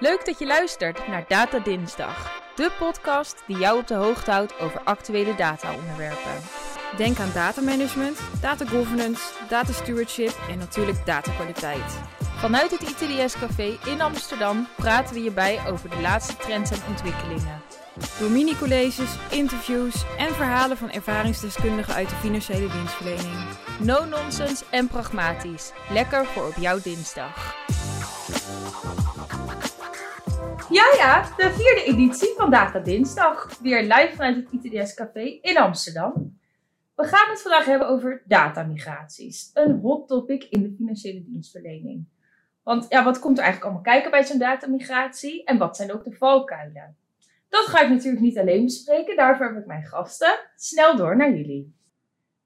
Leuk dat je luistert naar Data Dinsdag, de podcast die jou op de hoogte houdt over actuele data-onderwerpen. Denk aan datamanagement, data governance, data stewardship en natuurlijk datakwaliteit. Vanuit het ITDS Café in Amsterdam praten we je bij over de laatste trends en ontwikkelingen. Door mini-colleges, interviews en verhalen van ervaringsdeskundigen uit de financiële dienstverlening. No nonsense en pragmatisch. Lekker voor op jouw dinsdag. Ja, ja, de vierde editie van Data Dinsdag. Weer live vanuit het ITDS Café in Amsterdam. We gaan het vandaag hebben over datamigraties. Een hot topic in de financiële dienstverlening. Want ja, wat komt er eigenlijk allemaal kijken bij zo'n datamigratie? En wat zijn ook de valkuilen? Dat ga ik natuurlijk niet alleen bespreken, daarvoor heb ik mijn gasten. Snel door naar jullie.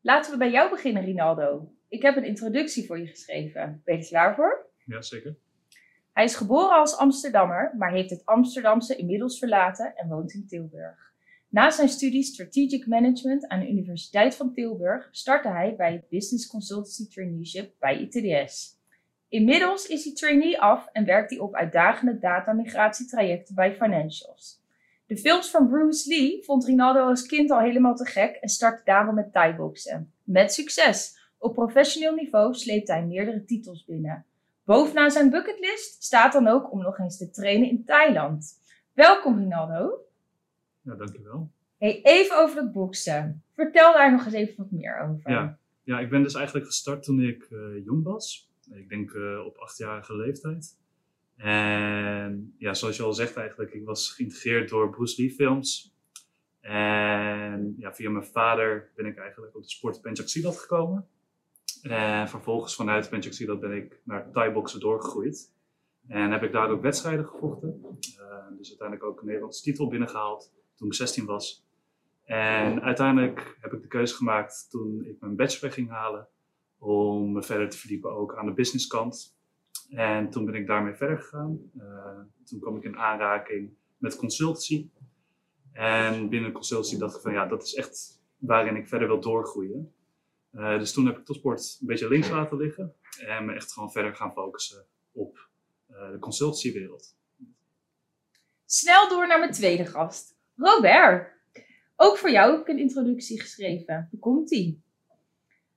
Laten we bij jou beginnen, Rinaldo. Ik heb een introductie voor je geschreven. Ben je er klaar voor? Ja, zeker. Hij is geboren als Amsterdammer, maar heeft het Amsterdamse inmiddels verlaten en woont in Tilburg. Na zijn studie Strategic Management aan de Universiteit van Tilburg startte hij bij het Business Consultancy Traineeship bij ITDS. Inmiddels is hij trainee af en werkt hij op uitdagende datamigratietrajecten bij financials. De films van Bruce Lee vond Rinaldo als kind al helemaal te gek en startte daarom met thai-boksen. Met succes! Op professioneel niveau sleept hij meerdere titels binnen. Bovenaan zijn bucketlist staat dan ook om nog eens te trainen in Thailand. Welkom Rinaldo. Ja, dankjewel. Hey, even over het boksen. Vertel daar nog eens even wat meer over. Ja, ja ik ben dus eigenlijk gestart toen ik uh, jong was. Ik denk uh, op achtjarige leeftijd. En ja, zoals je al zegt eigenlijk, ik was geïntegreerd door Bruce Lee films. En ja, via mijn vader ben ik eigenlijk op de sport Pencak gekomen. En vervolgens vanuit Pencak ben ik naar Thai-boksen doorgegroeid. En heb ik daar ook wedstrijden gevochten. Uh, dus uiteindelijk ook een Nederlandse titel binnengehaald toen ik 16 was. En uiteindelijk heb ik de keuze gemaakt toen ik mijn bachelor ging halen om me verder te verdiepen ook aan de businesskant. En toen ben ik daarmee verder gegaan. Uh, toen kwam ik in aanraking met consultancy. En binnen consultancy dacht ik van ja, dat is echt waarin ik verder wil doorgroeien. Uh, dus toen heb ik topsport een beetje links laten liggen en me echt gewoon verder gaan focussen op uh, de consultancywereld. Snel door naar mijn tweede gast, Robert. Ook voor jou heb ik een introductie geschreven. Hoe komt-ie?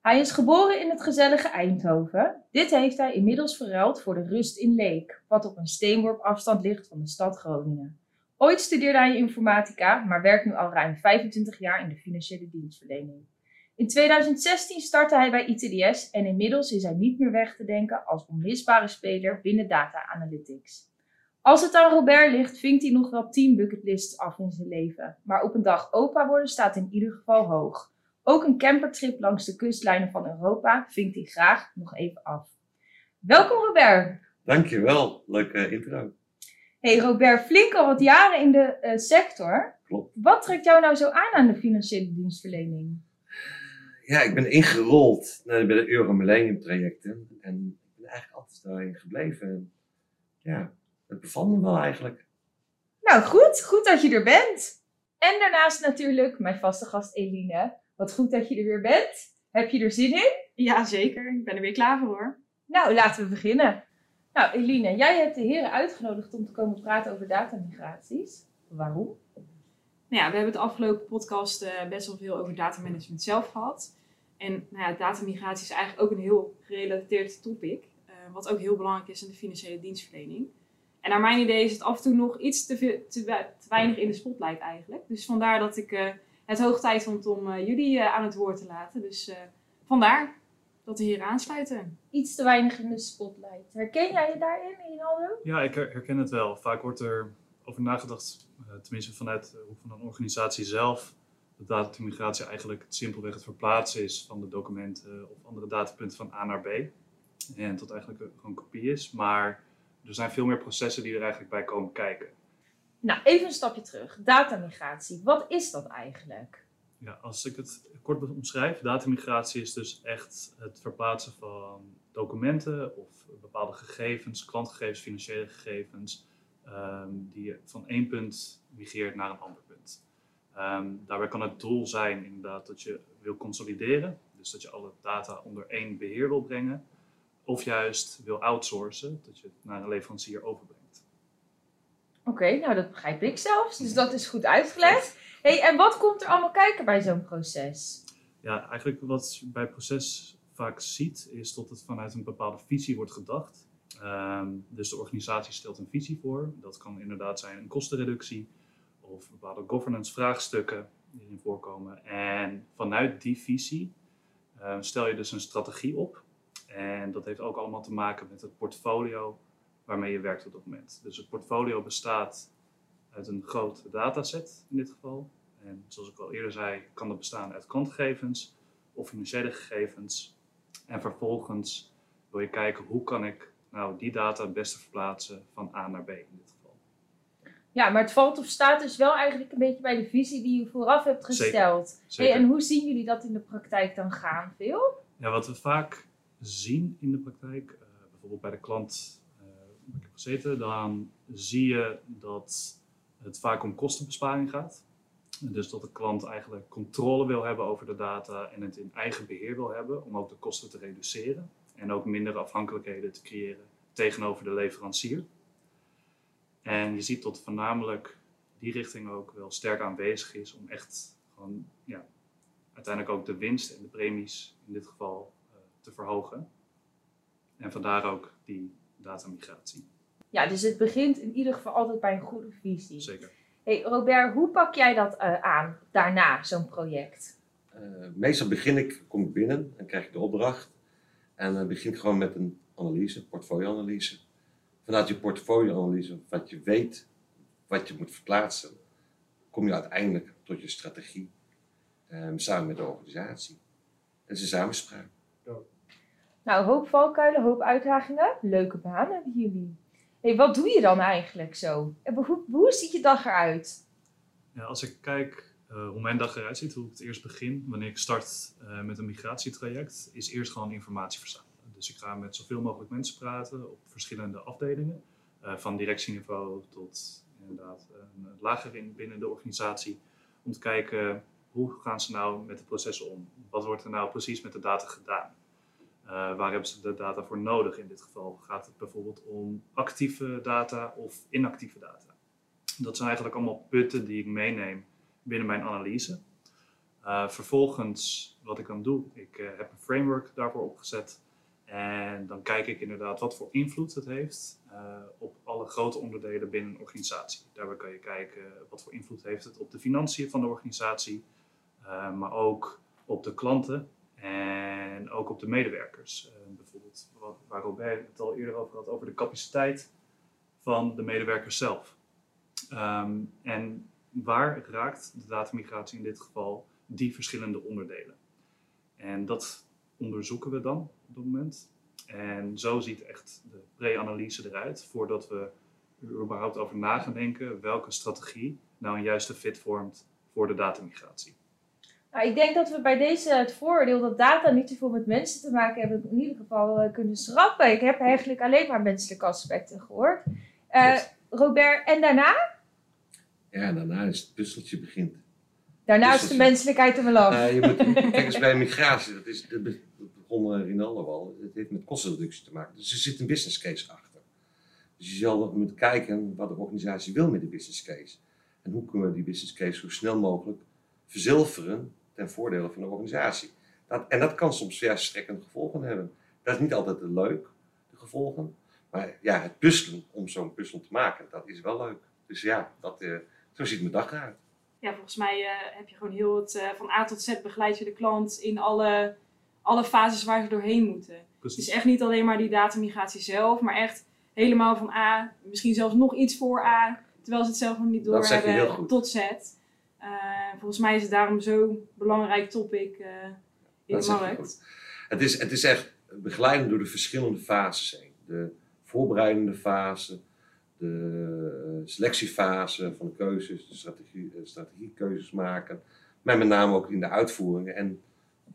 Hij is geboren in het gezellige Eindhoven. Dit heeft hij inmiddels verruild voor de rust in Leek, wat op een steenworp afstand ligt van de stad Groningen. Ooit studeerde hij informatica, maar werkt nu al ruim 25 jaar in de financiële dienstverlening. In 2016 startte hij bij ITDS en inmiddels is hij niet meer weg te denken als onmisbare speler binnen data analytics. Als het aan Robert ligt, vinkt hij nog wel 10 bucketlists af in zijn leven, maar op een dag opa worden staat in ieder geval hoog. Ook een campertrip langs de kustlijnen van Europa vinkt hij graag nog even af. Welkom Robert. Dankjewel, leuke intro. Hey Robert, flink al wat jaren in de uh, sector. Klopt. Wat trekt jou nou zo aan aan de financiële dienstverlening? Ja, ik ben ingerold bij de Euro Millennium trajecten en ik ben eigenlijk altijd daarin gebleven. Ja, het bevalt me wel eigenlijk. Nou goed, goed dat je er bent. En daarnaast natuurlijk mijn vaste gast Eline. Wat goed dat je er weer bent. Heb je er zin in? Ja, zeker. Ik ben er weer klaar voor hoor. Nou, laten we beginnen. Nou, Eline, jij hebt de heren uitgenodigd om te komen praten over datamigraties. Waarom? Nou ja, we hebben het afgelopen podcast uh, best wel veel over datamanagement zelf gehad. En nou ja, datamigratie is eigenlijk ook een heel gerelateerd topic. Uh, wat ook heel belangrijk is in de financiële dienstverlening. En naar mijn idee is het af en toe nog iets te, veel, te, te weinig in de spotlight eigenlijk. Dus vandaar dat ik uh, het hoog tijd vond om jullie aan het woord te laten. Dus vandaar dat we hier aansluiten. Iets te weinig in de spotlight. Herken jij je daarin, Rinaldo? Ja, ik herken het wel. Vaak wordt er over nagedacht, tenminste vanuit de hoek van een organisatie zelf, dat datamigratie eigenlijk simpelweg het verplaatsen is van de documenten of andere datapunten van A naar B. En tot eigenlijk gewoon kopie is. Maar er zijn veel meer processen die er eigenlijk bij komen kijken. Nou, even een stapje terug. Datamigratie, wat is dat eigenlijk? Ja, als ik het kort omschrijf, datamigratie is dus echt het verplaatsen van documenten of bepaalde gegevens, klantgegevens, financiële gegevens, um, die je van één punt migreert naar een ander. Um, daarbij kan het doel zijn inderdaad dat je wil consolideren, dus dat je alle data onder één beheer wil brengen, of juist wil outsourcen, dat je het naar een leverancier overbrengt. Oké, nou dat begrijp ik zelfs. Dus dat is goed uitgelegd. Hey, en wat komt er allemaal kijken bij zo'n proces? Ja, eigenlijk wat je bij proces vaak ziet, is dat het vanuit een bepaalde visie wordt gedacht. Ehm, dus de organisatie stelt een visie voor. Dat kan inderdaad zijn een kostenreductie of bepaalde governance vraagstukken die erin voorkomen. En vanuit die visie ehm, stel je dus een strategie op. En dat heeft ook allemaal te maken met het portfolio waarmee je werkt op dat moment. Dus het portfolio bestaat uit een groot dataset in dit geval. En zoals ik al eerder zei, kan dat bestaan uit klantgegevens of financiële gegevens. En vervolgens wil je kijken hoe kan ik nou die data het beste verplaatsen van A naar B in dit geval. Ja, maar het valt of staat dus wel eigenlijk een beetje bij de visie die je vooraf hebt gesteld. Zeker. Hey, en hoe zien jullie dat in de praktijk dan gaan? Veel? Ja, wat we vaak zien in de praktijk, eh, bijvoorbeeld bij de klant eh, waar ik heb gezeten, dan zie je dat het vaak om kostenbesparing gaat. Dus dat de klant eigenlijk controle wil hebben over de data en het in eigen beheer wil hebben om ook de kosten te reduceren en ook minder afhankelijkheden te creëren tegenover de leverancier. En je ziet dat voornamelijk die richting ook wel sterk aanwezig is om echt gewoon ja, uiteindelijk ook de winst en de premies in dit geval eh, te verhogen. En vandaar ook die datamigratie. Ja, dus het begint in ieder geval altijd bij een goede visie. Zeker. Hey Robert, hoe pak jij dat eh, aan daarna, zo'n project? Eh, meestal begin ik, kom ik binnen en krijg ik de opdracht. En dan begin ik gewoon met een analyse, portfolioanalyse. Vanuit je portfolioanalyse, wat je weet, wat je moet verplaatsen, kom je uiteindelijk tot je strategie ehm, samen met de organisatie. Het is een samenspraak. Nou, hoop valkuilen, hoop uitdagingen. Leuke baan hebben jullie. Hey, wat doe je dan eigenlijk zo? En hoe, hoe ziet je dag eruit? Ja, als ik kijk eh, hoe mijn dag eruit ziet, hoe ik het eerst begin, wanneer ik start eh, met een migratietraject, is eerst gewoon informatie verzamelen. Dus ik ga met zoveel mogelijk mensen praten op verschillende afdelingen, eh, van directieniveau tot inderdaad een lager in binnen de organisatie, om te kijken hoe gaan ze nou met de processen om? Wat wordt er nou precies met de data gedaan? Uh, waar hebben ze de data voor nodig in dit geval? Gaat het bijvoorbeeld om actieve data of inactieve data? Dat zijn eigenlijk allemaal punten die ik meeneem binnen mijn analyse. Uh, vervolgens, wat ik dan doe, ik uh, heb een framework daarvoor opgezet. En dan kijk ik inderdaad wat voor invloed het heeft op alle grote onderdelen binnen een organisatie. Daarbij kan je kijken wat voor invloed heeft het op de financiën van de organisatie, maar ook op de klanten en ook op de medewerkers. Uh, bijvoorbeeld wat, waar Robert het al eerder over had, over de capaciteit van de medewerkers zelf. Um, en waar raakt de datamigratie in dit geval die verschillende onderdelen? En dat onderzoeken we dan op dat moment. En zo ziet echt de pre-analyse eruit voordat we er überhaupt over na gaan denken welke strategie nou een juiste fit vormt voor de datamigratie. Nou, ik denk dat we bij deze het voordeel dat data niet te veel met mensen te maken hebben, in ieder geval uh, kunnen schrappen. Ik heb eigenlijk alleen maar menselijke aspecten gehoord. Uh, Robert, en daarna? Ja, daarna is het puzzeltje begint. Daarna is de menselijkheid er wel af. Uh, je moet, kijk eens bij migratie, dat, is, dat begon Rinaldo al, het heeft met kostenreductie te maken. Dus er zit een business case achter. Dus je zal moeten kijken wat de organisatie wil met die business case. En hoe kunnen we die business case zo snel mogelijk verzilveren ten voordele van de organisatie. Dat, en dat kan soms verstrekkende gevolgen hebben. Dat is niet altijd leuk, de gevolgen. Maar ja, het puzzelen om zo'n puzzel te maken, dat is wel leuk. Dus ja, dat, uh, zo ziet mijn dag eruit. Ja, volgens mij uh, heb je gewoon heel het uh, van A tot Z begeleid je de klant in alle, alle fases waar ze doorheen moeten. Precies. Het is echt niet alleen maar die datamigratie zelf, maar echt helemaal van A, misschien zelfs nog iets voor A, terwijl ze het zelf nog niet door hebben, tot Z. Uh, volgens mij is het daarom zo'n belangrijk topic uh, in dat de markt. Het is, het is echt begeleiden door de verschillende fases heen. De voorbereidende fase, de selectiefase van de keuzes, de strategie, strategiekeuzes maken. Maar met name ook in de uitvoeringen. En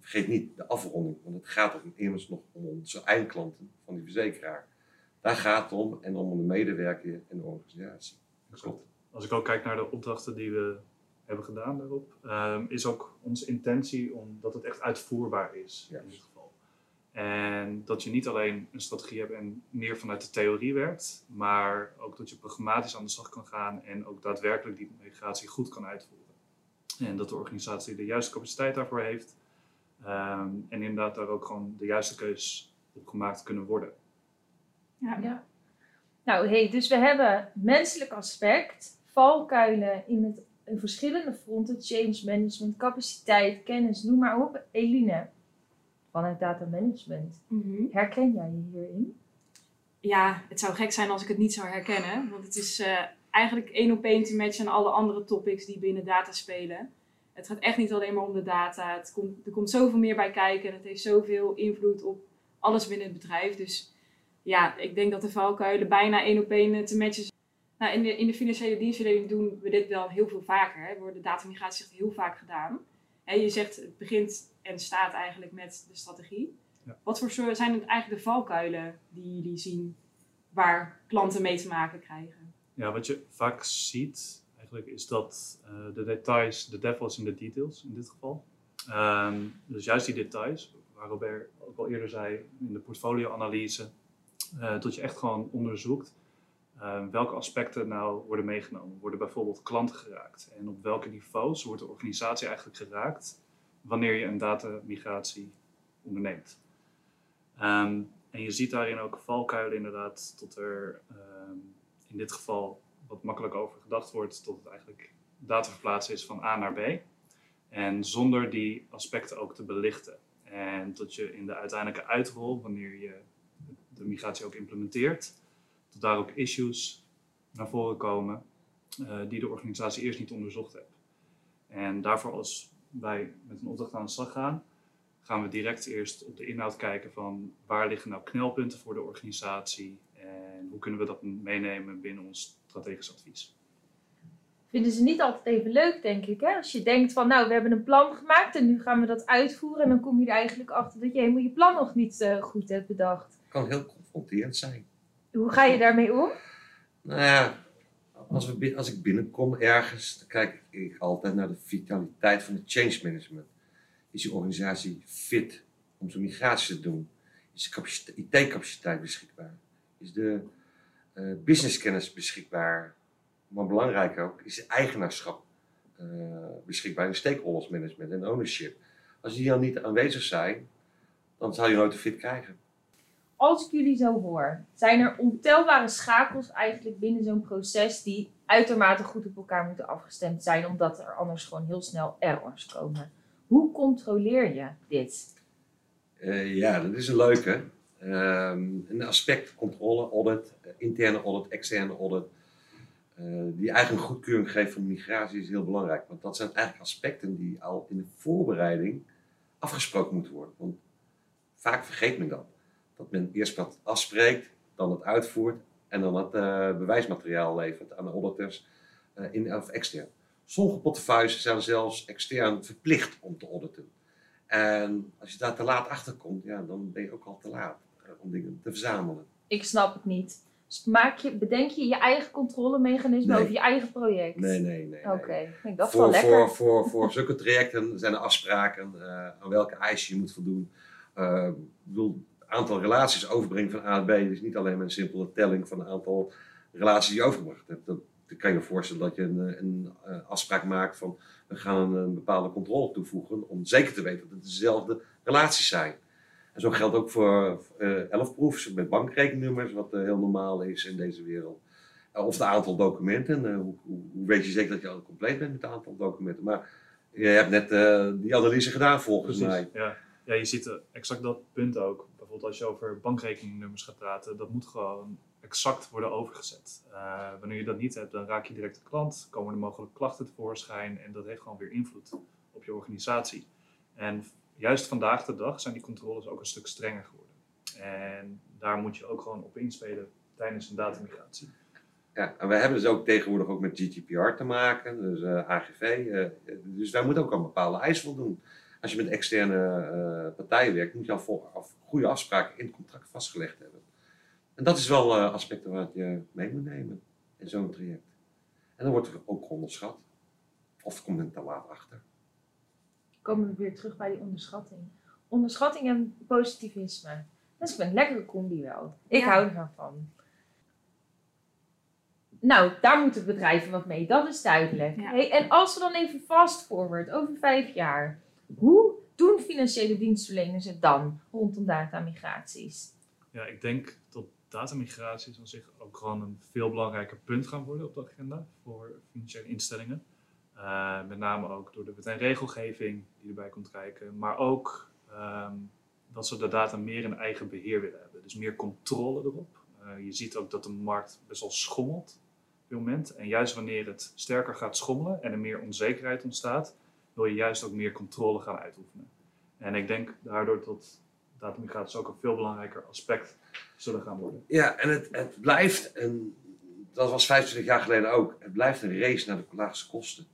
vergeet niet de afronding, want het gaat om immers nog om onze eindklanten van die verzekeraar. Daar gaat het om en om de medewerker en de organisatie. Klopt. Als ik ook kijk naar de opdrachten die we hebben gedaan daarop, um, is ook onze intentie om dat het echt uitvoerbaar is in dit geval. En dat je niet alleen een strategie hebt en meer vanuit de theorie werkt, maar ook dat je programmatisch aan de slag kan gaan en ook daadwerkelijk die migratie goed kan uitvoeren. En dat de organisatie de juiste capaciteit daarvoor heeft. Ehm, en inderdaad daar ook gewoon de juiste keus op gemaakt kunnen worden. Ja. Ja. Nou, hey, dus we hebben menselijk aspect, valkuilen in, het, in verschillende fronten, change management, capaciteit, kennis, noem maar op. Eline, vanuit data management, Mhm. herken jij je hierin? ja, het zou gek zijn als ik het niet zou herkennen. Want het is eh, eigenlijk één op één te matchen aan alle andere topics die binnen data spelen. Het gaat echt niet alleen maar om de data. Het komt, er komt zoveel meer bij kijken en het heeft zoveel invloed op alles binnen het bedrijf. Dus ja, ik denk dat de valkuilen bijna één op één te matchen zijn. Nou, in, de, in de financiële dienstverlening doen we dit wel heel veel vaker. Hè. Wordt datamigratie echt heel vaak gedaan. Hè, je zegt het begint en staat eigenlijk met de strategie. Ja. Wat voor soort zijn het eigenlijk de valkuilen die jullie zien waar klanten mee te maken krijgen? Ja, wat je vaak ziet is dat eh, de details, de devil is in de details in dit geval. Ehm, dus juist die details, waar Robert ook al eerder zei in de portfolioanalyse, eh dat je echt gewoon onderzoekt eh, welke aspecten nou worden meegenomen. Worden bijvoorbeeld klanten geraakt en op welke niveaus wordt de organisatie eigenlijk geraakt wanneer je een datamigratie onderneemt. Ehm, en je ziet daarin ook valkuilen inderdaad, tot er ehm, in dit geval makkelijk over gedacht wordt, tot het eigenlijk data verplaatsen is van A naar B. En zonder die aspecten ook te belichten. En dat je in de uiteindelijke uitrol, wanneer je de migratie ook implementeert, dat daar ook issues naar voren komen eh, die de organisatie eerst niet onderzocht heeft. En daarvoor als wij met een opdracht aan de slag gaan, gaan we direct eerst op de inhoud kijken van waar liggen nou knelpunten voor de organisatie en hoe kunnen we dat meenemen binnen ons strategisch advies. Vinden ze niet altijd even leuk, denk ik. Hè? Als je denkt van, nou, we hebben een plan gemaakt en nu gaan we dat uitvoeren. En dan kom je er eigenlijk achter dat je helemaal je plan nog niet eh, goed hebt bedacht. Het kan heel confronterend zijn. Hoe ga je daarmee om? Nou ja, als, we, als ik binnenkom ergens, dan kijk ik altijd naar de vitaliteit van het change management. Is die organisatie fit om zo'n migratie te doen? Is de capaciteit- IT-capaciteit beschikbaar? Is de businesskennis beschikbaar? Maar belangrijker ook, is eigenaarschap eh, beschikbaar? En stakeholders management en ownership. Als die dan niet aanwezig zijn, dan zal je nooit een fit krijgen. Als ik jullie zo hoor, zijn er ontelbare schakels eigenlijk binnen zo'n proces die uitermate goed op elkaar moeten afgestemd zijn, omdat er anders gewoon heel snel errors komen. Hoe controleer je dit? Eh, ja, dat is een leuke. Ehm, een aspect, controle, audit, eh, interne audit, externe audit. eh, die een goedkeuring geeft van migratie is heel belangrijk. Want dat zijn eigenlijk aspecten die al in de voorbereiding afgesproken moeten worden. Want vaak vergeet men dat. Dat men eerst wat afspreekt, dan het uitvoert en dan het eh, bewijsmateriaal levert aan de auditors in, of extern. Sommige portefeuilles zijn zelfs extern verplicht om te auditen. En als je daar te laat achter komt, ja, dan ben je ook al te laat om dingen te verzamelen. Ik snap het niet. Dus maak je, bedenk je je eigen controlemechanisme Nee. over je eigen project? Nee, nee, nee. Oké, nee. ik wel Voor, lekker. voor, voor, voor zulke trajecten zijn er afspraken eh, aan welke eisen je moet voldoen. Ik bedoel, het aantal relaties overbrengen van A naar B is niet alleen maar een simpele telling van het aantal relaties die je overgebracht hebt. Dat, dan kan je voorstellen dat je een, eh, een eh, afspraak maakt van we gaan een, een bepaalde controle toevoegen om zeker te weten dat het dezelfde relaties zijn. En zo geldt ook voor eh elfproefs met bankrekeningnummers, wat eh, heel normaal is in deze wereld. Eh, of het aantal documenten. hoe, hoe, weet je zeker dat je al compleet bent met het aantal documenten? Maar je hebt net die analyse gedaan volgens mij. Ja. ja, je ziet exact dat punt ook. Bijvoorbeeld als je over bankrekeningnummers gaat praten, dat moet gewoon exact worden overgezet. Wanneer je dat niet hebt, dan raak je direct de klant, komen er mogelijk klachten tevoorschijn en dat heeft gewoon weer invloed op je organisatie. En juist vandaag de dag zijn die controles ook een stuk strenger geworden. En daar moet je ook gewoon op inspelen tijdens een datamigratie. Ja, en we hebben dus ook tegenwoordig ook met GDPR te maken, dus eh, AGV. eh, dus wij moeten ook aan bepaalde eisen voldoen. Als je met externe eh, partijen werkt, moet je al voor, af, goede afspraken in het contract vastgelegd hebben. En dat is wel aspecten waar je mee moet nemen in zo'n traject. En dan wordt er ook onderschat. Of komt men te laat achter. Komen we weer terug bij die onderschatting. onderschatting en positivisme. Dat is een lekkere combi wel. Ik Ja. hou er van. Nou, daar moeten bedrijven wat mee. Dat is duidelijk. Ja. Hey, en als we dan even fast forward over vijf jaar. Hoe doen financiële dienstverleners het dan rondom datamigraties? Ja, ik denk dat datamigraties aan zich ook gewoon een veel belangrijker punt gaan worden op de agenda voor financiële instellingen. Eh, met name ook door de wet en regelgeving die erbij komt kijken, maar ook ehm, dat ze de data meer in eigen beheer willen hebben. Dus meer controle erop. Eh, je ziet ook dat de markt best wel schommelt op dit moment. En juist wanneer het sterker gaat schommelen en er meer onzekerheid ontstaat, wil je juist ook meer controle gaan uitoefenen. En ik denk daardoor dat datamigraties ook een veel belangrijker aspect zullen gaan worden. Ja, en het, het blijft, en dat was 25 jaar geleden ook, het blijft een race naar de laagste kosten.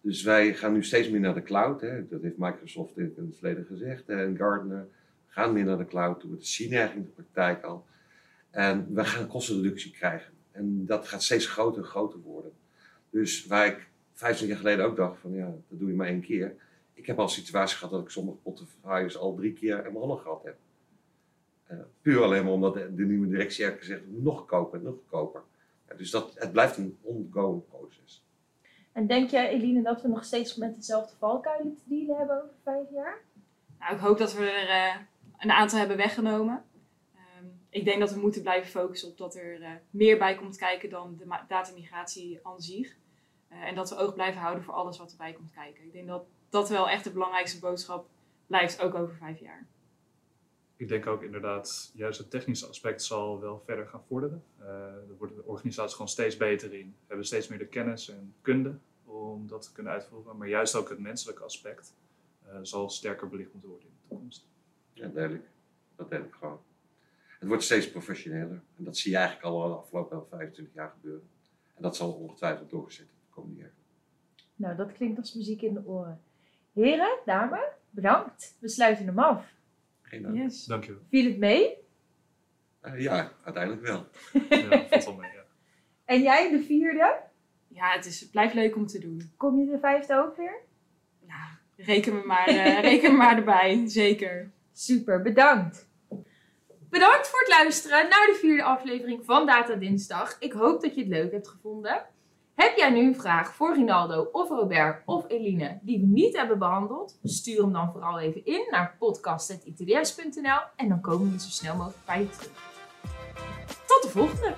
Dus wij gaan nu steeds meer naar de cloud. Hè. Dat heeft Microsoft in het verleden gezegd. hè, En Gartner gaan meer naar de cloud toe. Het zien eigenlijk in de praktijk al. En we gaan kostenreductie krijgen. En dat gaat steeds groter en groter worden. Dus waar ik 25 jaar geleden ook dacht van ja, dat doe je maar één keer. Ik heb al situaties gehad dat ik sommige portefeuilles al drie keer mijn handen gehad heb. Eh, puur alleen maar omdat de, nieuwe directie heeft gezegd, nog goedkoper, nog goedkoper. Ja, dus dat, het blijft een ongoing proces. En denk jij, Eline, dat we nog steeds met dezelfde valkuilen te dealen hebben over vijf jaar? Nou, ik hoop dat we er eh, een aantal hebben weggenomen. Ehm, ik denk dat we moeten blijven focussen op dat er eh, meer bij komt kijken dan de datamigratie aan zich. Eh, en dat we oog blijven houden voor alles wat erbij komt kijken. Ik denk dat dat wel echt de belangrijkste boodschap blijft, ook over vijf jaar. Ik denk ook inderdaad, juist het technische aspect zal wel verder gaan vorderen. Eh er worden de organisaties gewoon steeds beter in. We hebben steeds meer de kennis en kunde om dat te kunnen uitvoeren. Maar juist ook het menselijke aspect eh, zal sterker belicht moeten worden in de toekomst. Ja, duidelijk. Dat denk ik gewoon. Het wordt steeds professioneler. En dat zie je eigenlijk al de afgelopen 25 jaar gebeuren. En dat zal ongetwijfeld doorgezet de komende jaren. Nou, dat klinkt als muziek in de oren. Heren, dames, bedankt. We sluiten hem af. Geen dank. Yes. Dankjewel. Viel het mee? Eh, ja, uiteindelijk wel. Ja, valt wel mee. Ja. En jij, de vierde? Ja, het, is, het blijft leuk om te doen. Kom je de vijfde ook weer? Ja, reken me maar, eh, reken me maar erbij, zeker. Super, bedankt. Bedankt voor het luisteren naar de vierde aflevering van Data Dinsdag. Ik hoop dat je het leuk hebt gevonden. Heb jij nu een vraag voor Rinaldo of Robert of Eline die we niet hebben behandeld? Stuur hem dan vooral even in naar podcast.itds.nl en dan komen we zo snel mogelijk bij je terug. Tot de volgende!